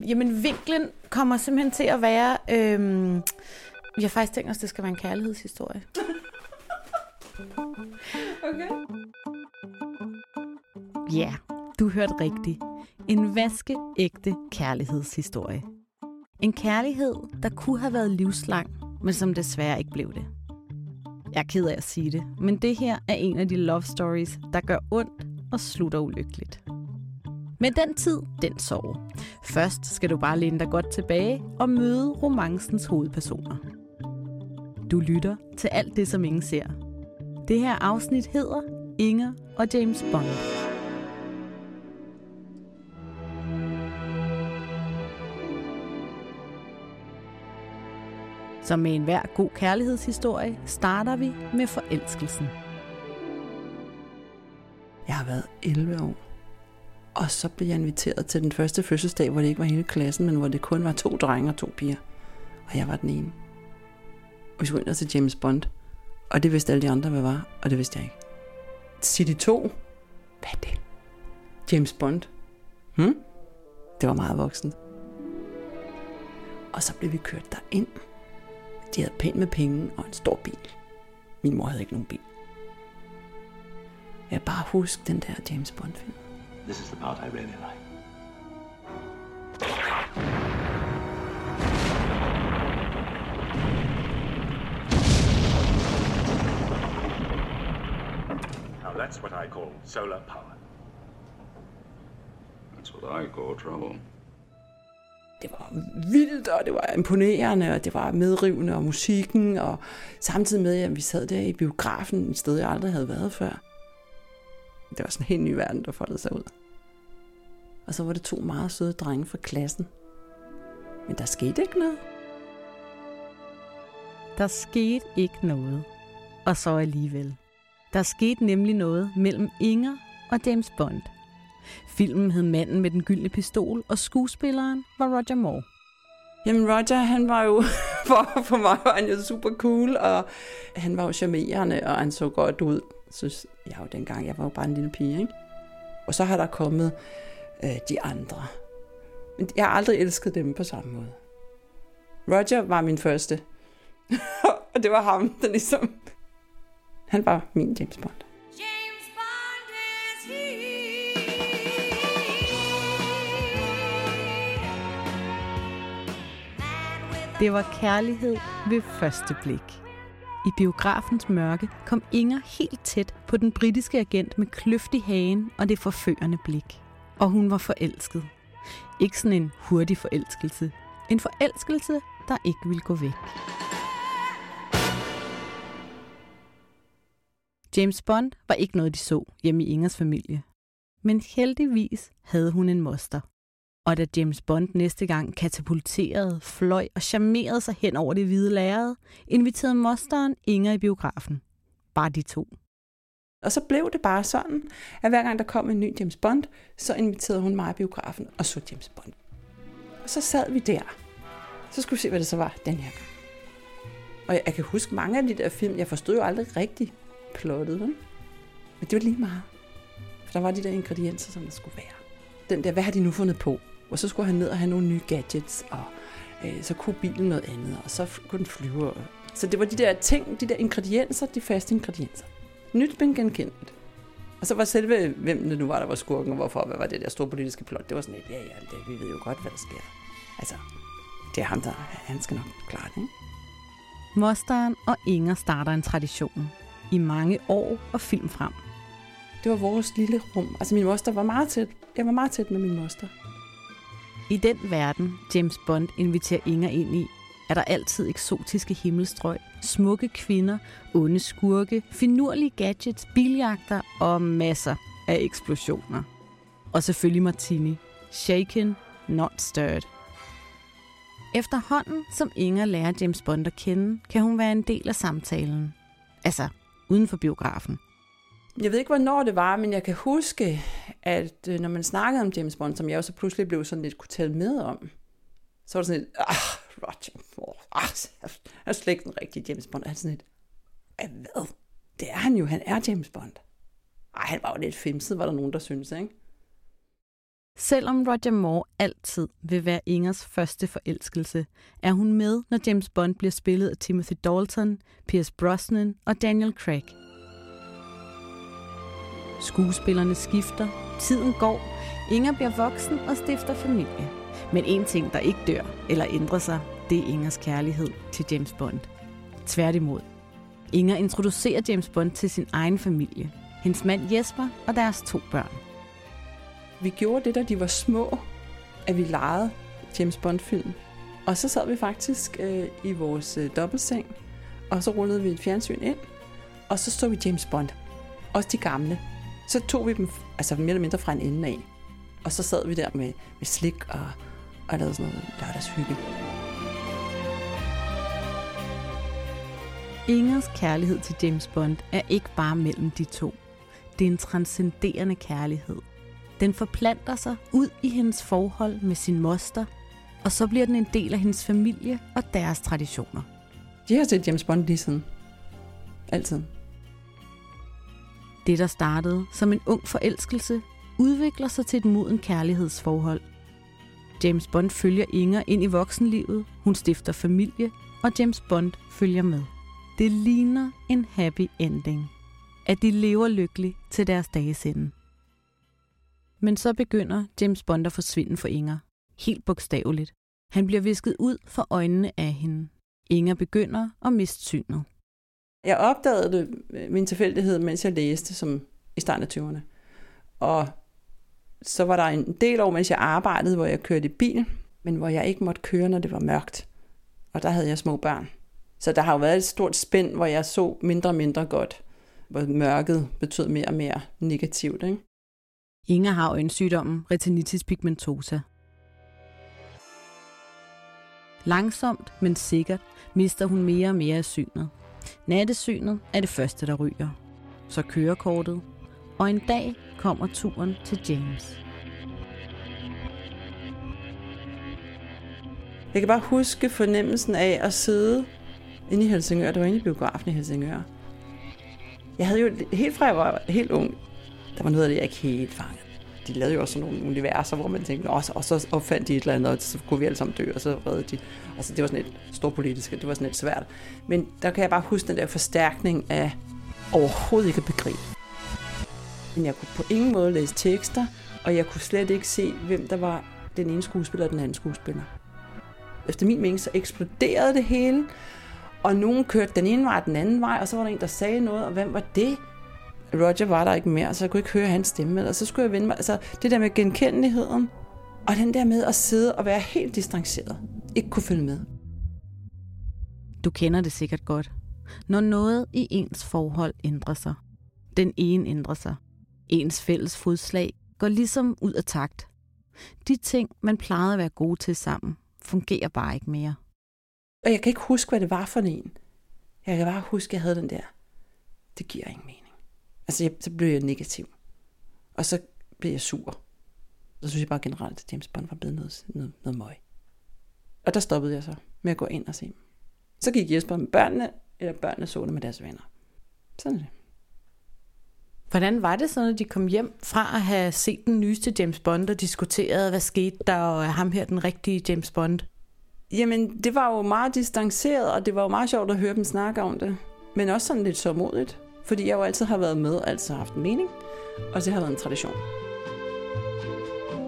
Jamen, vinklen kommer simpelthen til at være... Øhm, vi har faktisk tænkt os, at det skal være en kærlighedshistorie. Okay. Ja, du hørte rigtigt. En vaskeægte kærlighedshistorie. En kærlighed, der kunne have været livslang, men som desværre ikke blev det. Jeg er ked af at sige det, men det her er en af de love stories, der gør ondt og slutter ulykkeligt. Men den tid, den sover. Først skal du bare læne dig godt tilbage og møde romancens hovedpersoner. Du lytter til alt det, som ingen ser. Det her afsnit hedder Inger og James Bond. Som med enhver god kærlighedshistorie starter vi med forelskelsen. Jeg har været 11 år. Og så blev jeg inviteret til den første fødselsdag, hvor det ikke var hele klassen, men hvor det kun var to drenge og to piger. Og jeg var den ene. Og vi skulle ind til James Bond. Og det vidste alle de andre, hvad var, og det vidste jeg ikke. City 2? Hvad er det? James Bond? Hm? Det var meget voksent. Og så blev vi kørt derind. De havde pænt med penge og en stor bil. Min mor havde ikke nogen bil. Jeg bare husker den der James Bond-film. This is the part I really like. Now that's what I call solar power. That's what I call trouble. det var vildt, og det var imponerende, og det var medrivende, og musikken, og samtidig med, at vi sad der i biografen, et sted, jeg aldrig havde været før. Det var sådan en helt ny verden, der foldede sig ud. Og så var det to meget søde drenge fra klassen. Men der skete ikke noget. Der skete ikke noget. Og så alligevel. Der skete nemlig noget mellem Inger og James Bond. Filmen hed Manden med den gyldne pistol, og skuespilleren var Roger Moore. Jamen Roger, han var jo, for, for mig var han jo super cool, og han var jo charmerende, og han så godt ud, synes jeg jo dengang. Jeg var jo bare en lille pige, ikke? Og så har der kommet øh, de andre. Men jeg har aldrig elsket dem på samme måde. Roger var min første. og det var ham, der ligesom... Han var min James Bond. James Bond is he. Man with Det var kærlighed ved første blik. I biografens mørke kom Inger helt tæt på den britiske agent med kløft i hagen og det forførende blik. Og hun var forelsket. Ikke sådan en hurtig forelskelse. En forelskelse, der ikke ville gå væk. James Bond var ikke noget, de så hjemme i Ingers familie. Men heldigvis havde hun en moster. Og da James Bond næste gang katapulterede, fløj og charmerede sig hen over det hvide lærred, inviterede mosteren Inger i biografen. Bare de to. Og så blev det bare sådan, at hver gang der kom en ny James Bond, så inviterede hun mig i biografen og så James Bond. Og så sad vi der. Så skulle vi se, hvad det så var den her gang. Og jeg, jeg kan huske mange af de der film, jeg forstod jo aldrig rigtig plottet. Vel? Men det var lige meget. For der var de der ingredienser, som der skulle være. Den der, hvad har de nu fundet på? Og så skulle han ned og have nogle nye gadgets, og øh, så kunne bilen noget andet, og så kunne den flyve. og- Så det var de der ting, de der ingredienser, de faste ingredienser. Nyt, men genkendeligt. Og så var selve, hvem det nu var, der var skurken, og hvorfor, hvad var det der store politiske plot, det var sådan et, ja, ja, det, vi ved jo godt, hvad der sker. Altså, det er ham, der, han skal nok klare det, ikke? Mosteren og Inger starter en tradition. I mange år og film frem. Det var vores lille rum. Altså, min moster var meget tæt. Jeg var meget tæt med min moster. I den verden, James Bond inviterer Inger ind i, er der altid eksotiske himmelstrøg, smukke kvinder, onde skurke, finurlige gadgets, biljagter og masser af eksplosioner. Og selvfølgelig Martini. Shaken, not stirred. Efterhånden, som Inger lærer James Bond at kende, kan hun være en del af samtalen. Altså, uden for biografen. Jeg ved ikke, hvornår det var, men jeg kan huske, at øh, når man snakkede om James Bond, som jeg også pludselig blev sådan lidt kunne tale med om, så var det sådan lidt, ah, Roger Moore, ah, han er slet ikke den rigtige James Bond. Og han sådan lidt, "Ah, hvad? Det er han jo, han er James Bond. Ej, han var jo lidt femset, var der nogen, der synes, ikke? Selvom Roger Moore altid vil være Ingers første forelskelse, er hun med, når James Bond bliver spillet af Timothy Dalton, Pierce Brosnan og Daniel Craig. Skuespillerne skifter, tiden går, Inger bliver voksen og stifter familie. Men en ting, der ikke dør eller ændrer sig, det er Ingers kærlighed til James Bond. Tværtimod. Inger introducerer James Bond til sin egen familie, hendes mand Jesper og deres to børn. Vi gjorde det, da de var små, at vi legede James Bond-film. Og så sad vi faktisk øh, i vores øh, dobbeltseng, og så rullede vi et fjernsyn ind, og så så vi James Bond. Også de gamle. Så tog vi dem altså mere eller mindre fra en ende af. Og så sad vi der med, med slik og, og lavede sådan noget lørdagshygge. Ingers kærlighed til James Bond er ikke bare mellem de to. Det er en transcenderende kærlighed. Den forplanter sig ud i hendes forhold med sin moster, og så bliver den en del af hendes familie og deres traditioner. De har set James Bond lige siden. Altid. Det, der startede som en ung forelskelse, udvikler sig til et moden kærlighedsforhold. James Bond følger Inger ind i voksenlivet, hun stifter familie, og James Bond følger med. Det ligner en happy ending. At de lever lykkeligt til deres dages ende. Men så begynder James Bond at forsvinde for Inger. Helt bogstaveligt. Han bliver visket ud for øjnene af hende. Inger begynder at miste synet. Jeg opdagede det, øh, min tilfældighed, mens jeg læste som i starten af 20'erne. Og så var der en del år, mens jeg arbejdede, hvor jeg kørte i bil, men hvor jeg ikke måtte køre, når det var mørkt. Og der havde jeg små børn. Så der har jo været et stort spænd, hvor jeg så mindre og mindre godt. Hvor mørket betød mere og mere negativt. Ikke? Inger har øjensygdommen retinitis pigmentosa. Langsomt, men sikkert, mister hun mere og mere af synet. Nattesynet er det første, der ryger. Så kørekortet, og en dag kommer turen til James. Jeg kan bare huske fornemmelsen af at sidde inde i Helsingør. Det var inde i biografen i Helsingør. Jeg havde jo helt fra jeg var helt ung, der var noget af det, jeg ikke helt fangede. De lavede jo også sådan nogle universer, hvor man tænkte, og så, og så opfandt de et eller andet, og så kunne vi alle sammen dø, og så redde de. Altså, det var sådan et stort politisk, det var sådan lidt svært. Men der kan jeg bare huske den der forstærkning af overhovedet ikke at begribe. Men jeg kunne på ingen måde læse tekster, og jeg kunne slet ikke se, hvem der var den ene skuespiller og den anden skuespiller. Efter min mening, så eksploderede det hele, og nogen kørte den ene vej og den anden vej, og så var der en, der sagde noget, og hvem var det? Roger var der ikke mere, så jeg kunne ikke høre hans stemme, og så skulle jeg vende mig. Altså, det der med genkendeligheden, og den der med at sidde og være helt distanceret, ikke kunne følge med. Du kender det sikkert godt. Når noget i ens forhold ændrer sig. Den ene ændrer sig. Ens fælles fodslag går ligesom ud af takt. De ting, man plejede at være gode til sammen, fungerer bare ikke mere. Og jeg kan ikke huske, hvad det var for en. Jeg kan bare huske, at jeg havde den der. Det giver ingen mening. Altså, jeg, så blev jeg negativ. Og så blev jeg sur. Så synes jeg bare generelt, at James Bond var blevet noget, noget, noget møg. Og der stoppede jeg så med at gå ind og se dem. Så gik Jesper med børnene, eller børnene så det med deres venner. Sådan det. Hvordan var det så, når de kom hjem fra at have set den nyeste James Bond og diskuteret, hvad skete der, og er ham her den rigtige James Bond? Jamen, det var jo meget distanceret, og det var jo meget sjovt at høre dem snakke om det. Men også sådan lidt sårmodigt. Fordi jeg jo altid har været med, og altid har haft en mening. Og det har været en tradition.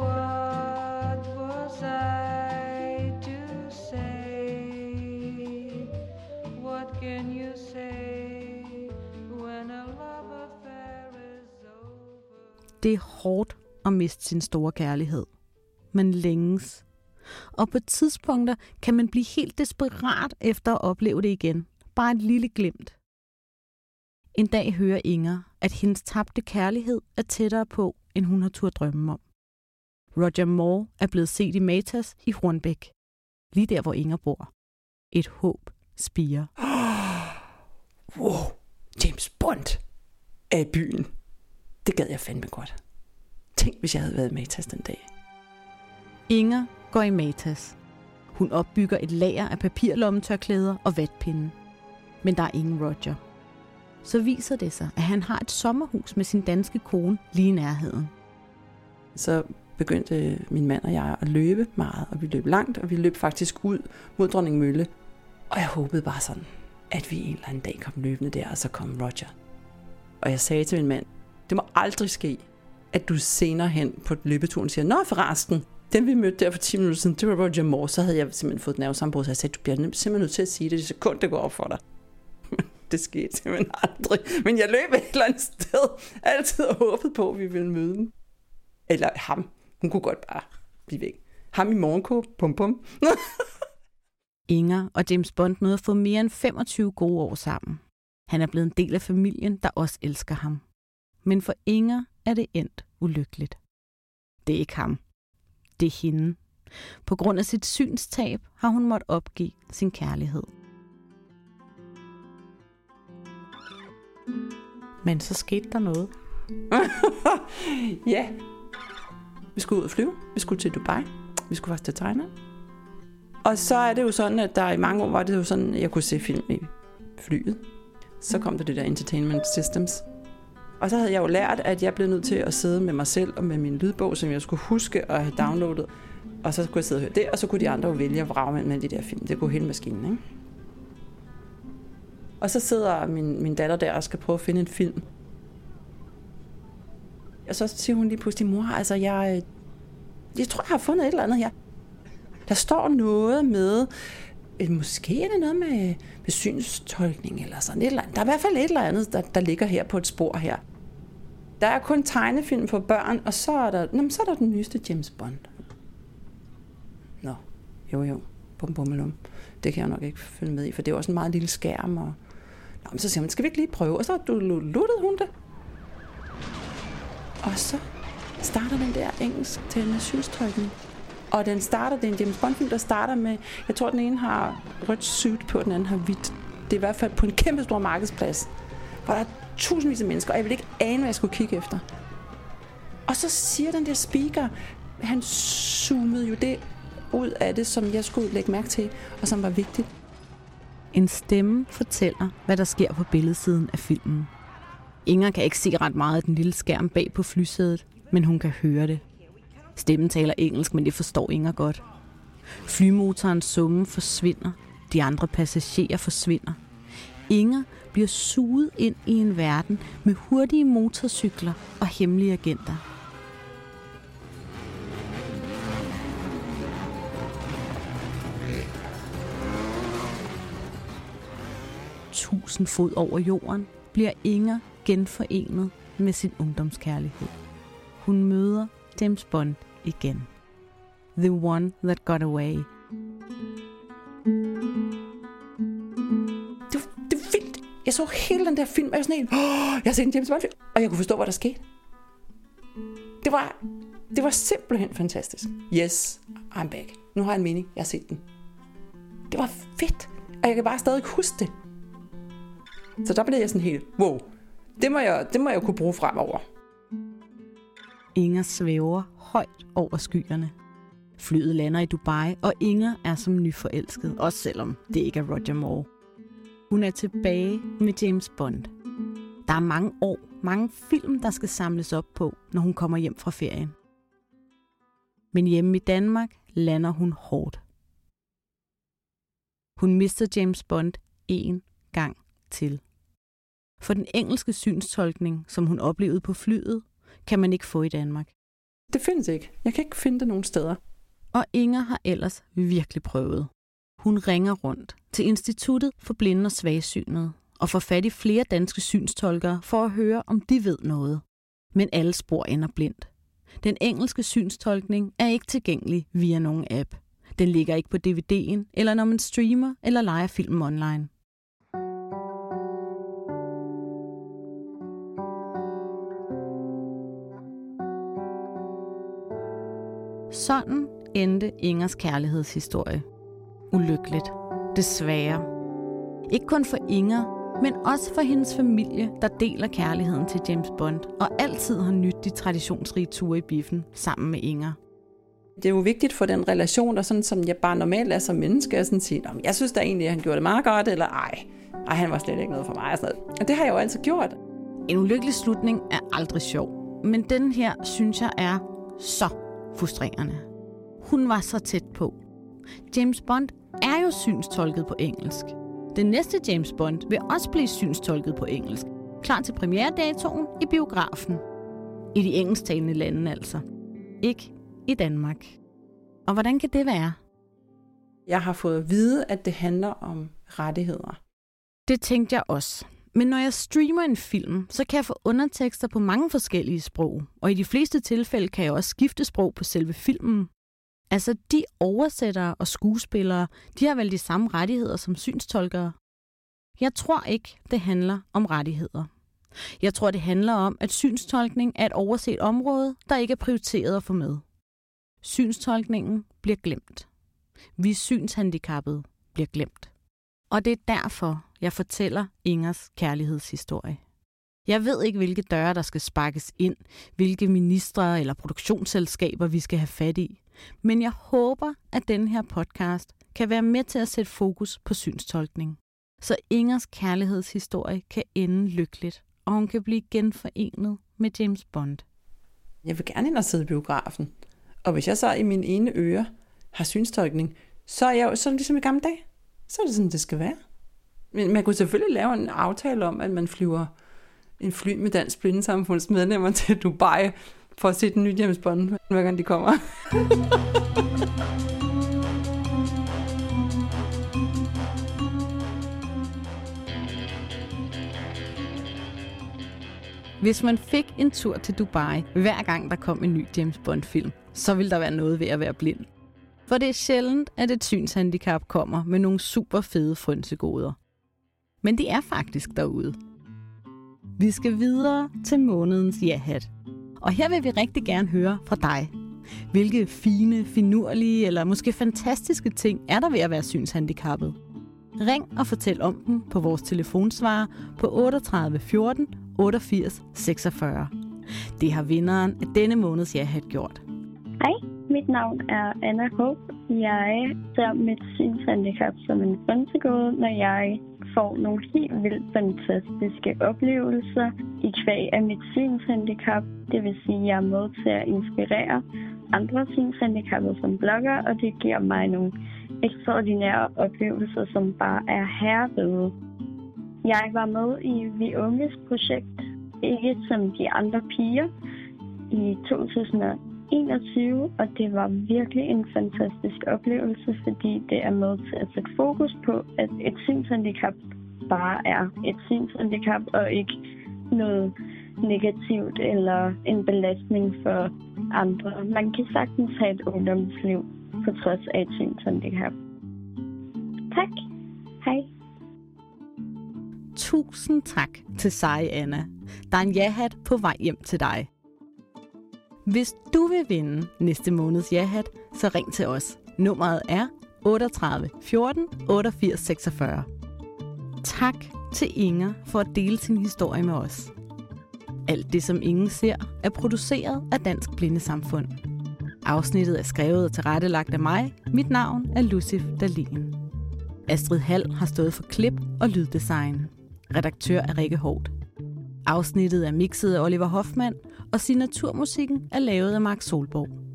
What was I to say? What can you say when a love affair is over? Det er hårdt at miste sin store kærlighed. Man længes. Og på tidspunkter kan man blive helt desperat efter at opleve det igen. Bare et lille glimt. En dag hører Inger, at hendes tabte kærlighed er tættere på, end hun har turde drømme om. Roger Moore er blevet set i Matas i Hornbæk. Lige der, hvor Inger bor. Et håb spiger. Wow, James Bond er i byen. Det gad jeg fandme godt. Tænk, hvis jeg havde været i tas den dag. Inger går i Matas. Hun opbygger et lager af papirlommetørklæder og vatpinde. Men der er ingen Roger. Så viser det sig, at han har et sommerhus med sin danske kone lige i nærheden. Så begyndte øh, min mand og jeg at løbe meget, og vi løb langt, og vi løb faktisk ud mod Dronning Mølle. Og jeg håbede bare sådan, at vi en eller anden dag kom løbende der, og så kom Roger. Og jeg sagde til min mand, det må aldrig ske, at du senere hen på løbeturen siger, Nå forresten, den vi mødte der for 10 minutter siden, det var Roger Moore, så havde jeg simpelthen fået et nervesambrud, så jeg sagde, du bliver simpelthen nødt til at sige det, det sekund, det går op for dig det skete simpelthen aldrig. Men jeg løb et eller andet sted, altid og håbet på, at vi ville møde dem. Eller ham. Hun kunne godt bare blive væk. Ham i morgenkåb. Pum pum. Inger og James Bond nåede at få mere end 25 gode år sammen. Han er blevet en del af familien, der også elsker ham. Men for Inger er det endt ulykkeligt. Det er ikke ham. Det er hende. På grund af sit synstab har hun måttet opgive sin kærlighed. Men så skete der noget. ja. Vi skulle ud og flyve. Vi skulle til Dubai. Vi skulle faktisk til Thailand. Og så er det jo sådan, at der i mange år var det jo sådan, at jeg kunne se film i flyet. Så kom der det der Entertainment Systems. Og så havde jeg jo lært, at jeg blev nødt til at sidde med mig selv og med min lydbog, som jeg skulle huske at have downloadet. Og så kunne jeg sidde og høre det, og så kunne de andre jo vælge at vrage med de der film. Det kunne hele maskinen, ikke? Og så sidder min, min datter der og skal prøve at finde en film. Og så siger hun lige pludselig, mor, altså jeg, øh, jeg tror, jeg har fundet et eller andet her. Der står noget med, øh, måske er det noget med, med synstolkning eller sådan et eller andet. Der er i hvert fald et eller andet, der, der ligger her på et spor her. Der er kun tegnefilm for børn, og så er der, jamen, så er der den nyeste James Bond. Nå, jo jo, bum bum Det kan jeg nok ikke følge med i, for det er også en meget lille skærm. Og... Nå, så siger man, skal vi ikke lige prøve? Og så luttede hun det. Og så starter den der engelsk til synstolkning. Og den starter, det er en James Bond-film, der starter med, jeg tror, den ene har rødt suit på, den anden har hvidt. Det er i hvert fald på en kæmpe stor markedsplads, hvor der er tusindvis af mennesker, og jeg vil ikke ane, hvad jeg skulle kigge efter. Og så siger den der speaker, han zoomede jo det ud af det, som jeg skulle lægge mærke til, og som var vigtigt. En stemme fortæller, hvad der sker på billedsiden af filmen. Inger kan ikke se ret meget af den lille skærm bag på flysædet, men hun kan høre det. Stemmen taler engelsk, men det forstår Inger godt. Flymotorens summe forsvinder. De andre passagerer forsvinder. Inger bliver suget ind i en verden med hurtige motorcykler og hemmelige agenter. Tusind fod over jorden bliver Inger genforenet med sin ungdomskærlighed. Hun møder James Bond igen. The One That Got Away. Det, det var vildt. Jeg så hele den der film, og jeg var sådan en, oh, jeg har set en James Bond film, og jeg kunne forstå, hvad der skete. Det var, det var simpelthen fantastisk. Yes, I'm back. Nu har jeg en mening. Jeg har set den. Det var fedt, og jeg kan bare stadig huske det. Så der blev jeg sådan helt, wow, det må jeg, det må jeg kunne bruge fremover. Inger svæver højt over skyerne. Flyet lander i Dubai, og Inger er som nyforelsket, også selvom det ikke er Roger Moore. Hun er tilbage med James Bond. Der er mange år, mange film, der skal samles op på, når hun kommer hjem fra ferien. Men hjemme i Danmark lander hun hårdt. Hun mister James Bond en gang til. For den engelske synstolkning, som hun oplevede på flyet, kan man ikke få i Danmark. Det findes ikke. Jeg kan ikke finde det nogen steder. Og Inger har ellers virkelig prøvet. Hun ringer rundt til Instituttet for Blinde og Svagsynede og får fat i flere danske synstolkere for at høre, om de ved noget. Men alle spor ender blindt. Den engelske synstolkning er ikke tilgængelig via nogen app. Den ligger ikke på DVD'en, eller når man streamer eller leger film online. Sådan endte Ingers kærlighedshistorie. Ulykkeligt. Desværre. Ikke kun for Inger, men også for hendes familie, der deler kærligheden til James Bond og altid har nyt de traditionsrige ture i biffen sammen med Inger. Det er jo vigtigt for den relation, og sådan som jeg bare normalt er som menneske, at sådan sige, jeg synes da egentlig, at han gjorde det meget godt, eller ej, ej han var slet ikke noget for mig. Og, sådan noget. og det har jeg jo altid gjort. En ulykkelig slutning er aldrig sjov, men den her synes jeg er så frustrerende. Hun var så tæt på. James Bond er jo synstolket på engelsk. Den næste James Bond vil også blive synstolket på engelsk. Klar til premieredatoen i biografen. I de engelsktalende lande altså. Ikke i Danmark. Og hvordan kan det være? Jeg har fået at vide, at det handler om rettigheder. Det tænkte jeg også. Men når jeg streamer en film, så kan jeg få undertekster på mange forskellige sprog. Og i de fleste tilfælde kan jeg også skifte sprog på selve filmen. Altså, de oversættere og skuespillere, de har vel de samme rettigheder som synstolkere. Jeg tror ikke, det handler om rettigheder. Jeg tror, det handler om, at synstolkning er et overset område, der ikke er prioriteret at få med. Synstolkningen bliver glemt. Vi synshandicappede bliver glemt. Og det er derfor, jeg fortæller Ingers kærlighedshistorie. Jeg ved ikke, hvilke døre, der skal sparkes ind, hvilke ministre eller produktionsselskaber, vi skal have fat i. Men jeg håber, at den her podcast kan være med til at sætte fokus på synstolkning. Så Ingers kærlighedshistorie kan ende lykkeligt, og hun kan blive genforenet med James Bond. Jeg vil gerne ind og sidde i biografen. Og hvis jeg så i min ene øre har synstolkning, så er jeg jo sådan ligesom i gamle dage. Så er det sådan, det skal være. Men man kunne selvfølgelig lave en aftale om, at man flyver en fly med Dansk Blindesamfunds medlemmer til Dubai for at se den nye James Bond, hver gang de kommer. Hvis man fik en tur til Dubai, hver gang der kom en ny James Bond-film, så ville der være noget ved at være blind. For det er sjældent, at et synshandicap kommer med nogle super fede frynsegoder. Men det er faktisk derude. Vi skal videre til månedens ja-hat. Og her vil vi rigtig gerne høre fra dig. Hvilke fine, finurlige eller måske fantastiske ting er der ved at være synshandicappet? Ring og fortæl om dem på vores telefonsvarer på 38 14 88 46. Det har vinderen af denne måneds ja-hat gjort. Hej, mit navn er Anna Hope. Jeg ser mit synshandicap som en fronsegåde, når jeg får nogle helt vildt fantastiske oplevelser i kvæg af mit synshandicap. Det vil sige, at jeg er med til at inspirere andre synshandicappede som blogger, og det giver mig nogle ekstraordinære oplevelser, som bare er hervede. Jeg var med i Vi Unges projekt, ikke som de andre piger, i 21, og det var virkelig en fantastisk oplevelse, fordi det er med til at sætte fokus på, at et synshandicap bare er et synshandicap, og ikke noget negativt eller en belastning for andre. Man kan sagtens have et ungdomsliv på trods af et synshandicap. Tak. Hej. Tusind tak til Seje Anna. Der er en ja på vej hjem til dig. Hvis du vil vinde næste måneds Jahat, så ring til os. Nummeret er 38 14 88 46. Tak til Inger for at dele sin historie med os. Alt det, som ingen ser, er produceret af Dansk Blindesamfund. Afsnittet er skrevet og tilrettelagt af mig. Mit navn er Lucif Dalin. Astrid Hall har stået for klip og lyddesign. Redaktør er Rikke Hårdt. Afsnittet er mixet af Oliver Hoffmann, og signaturmusikken er lavet af Mark Solborg.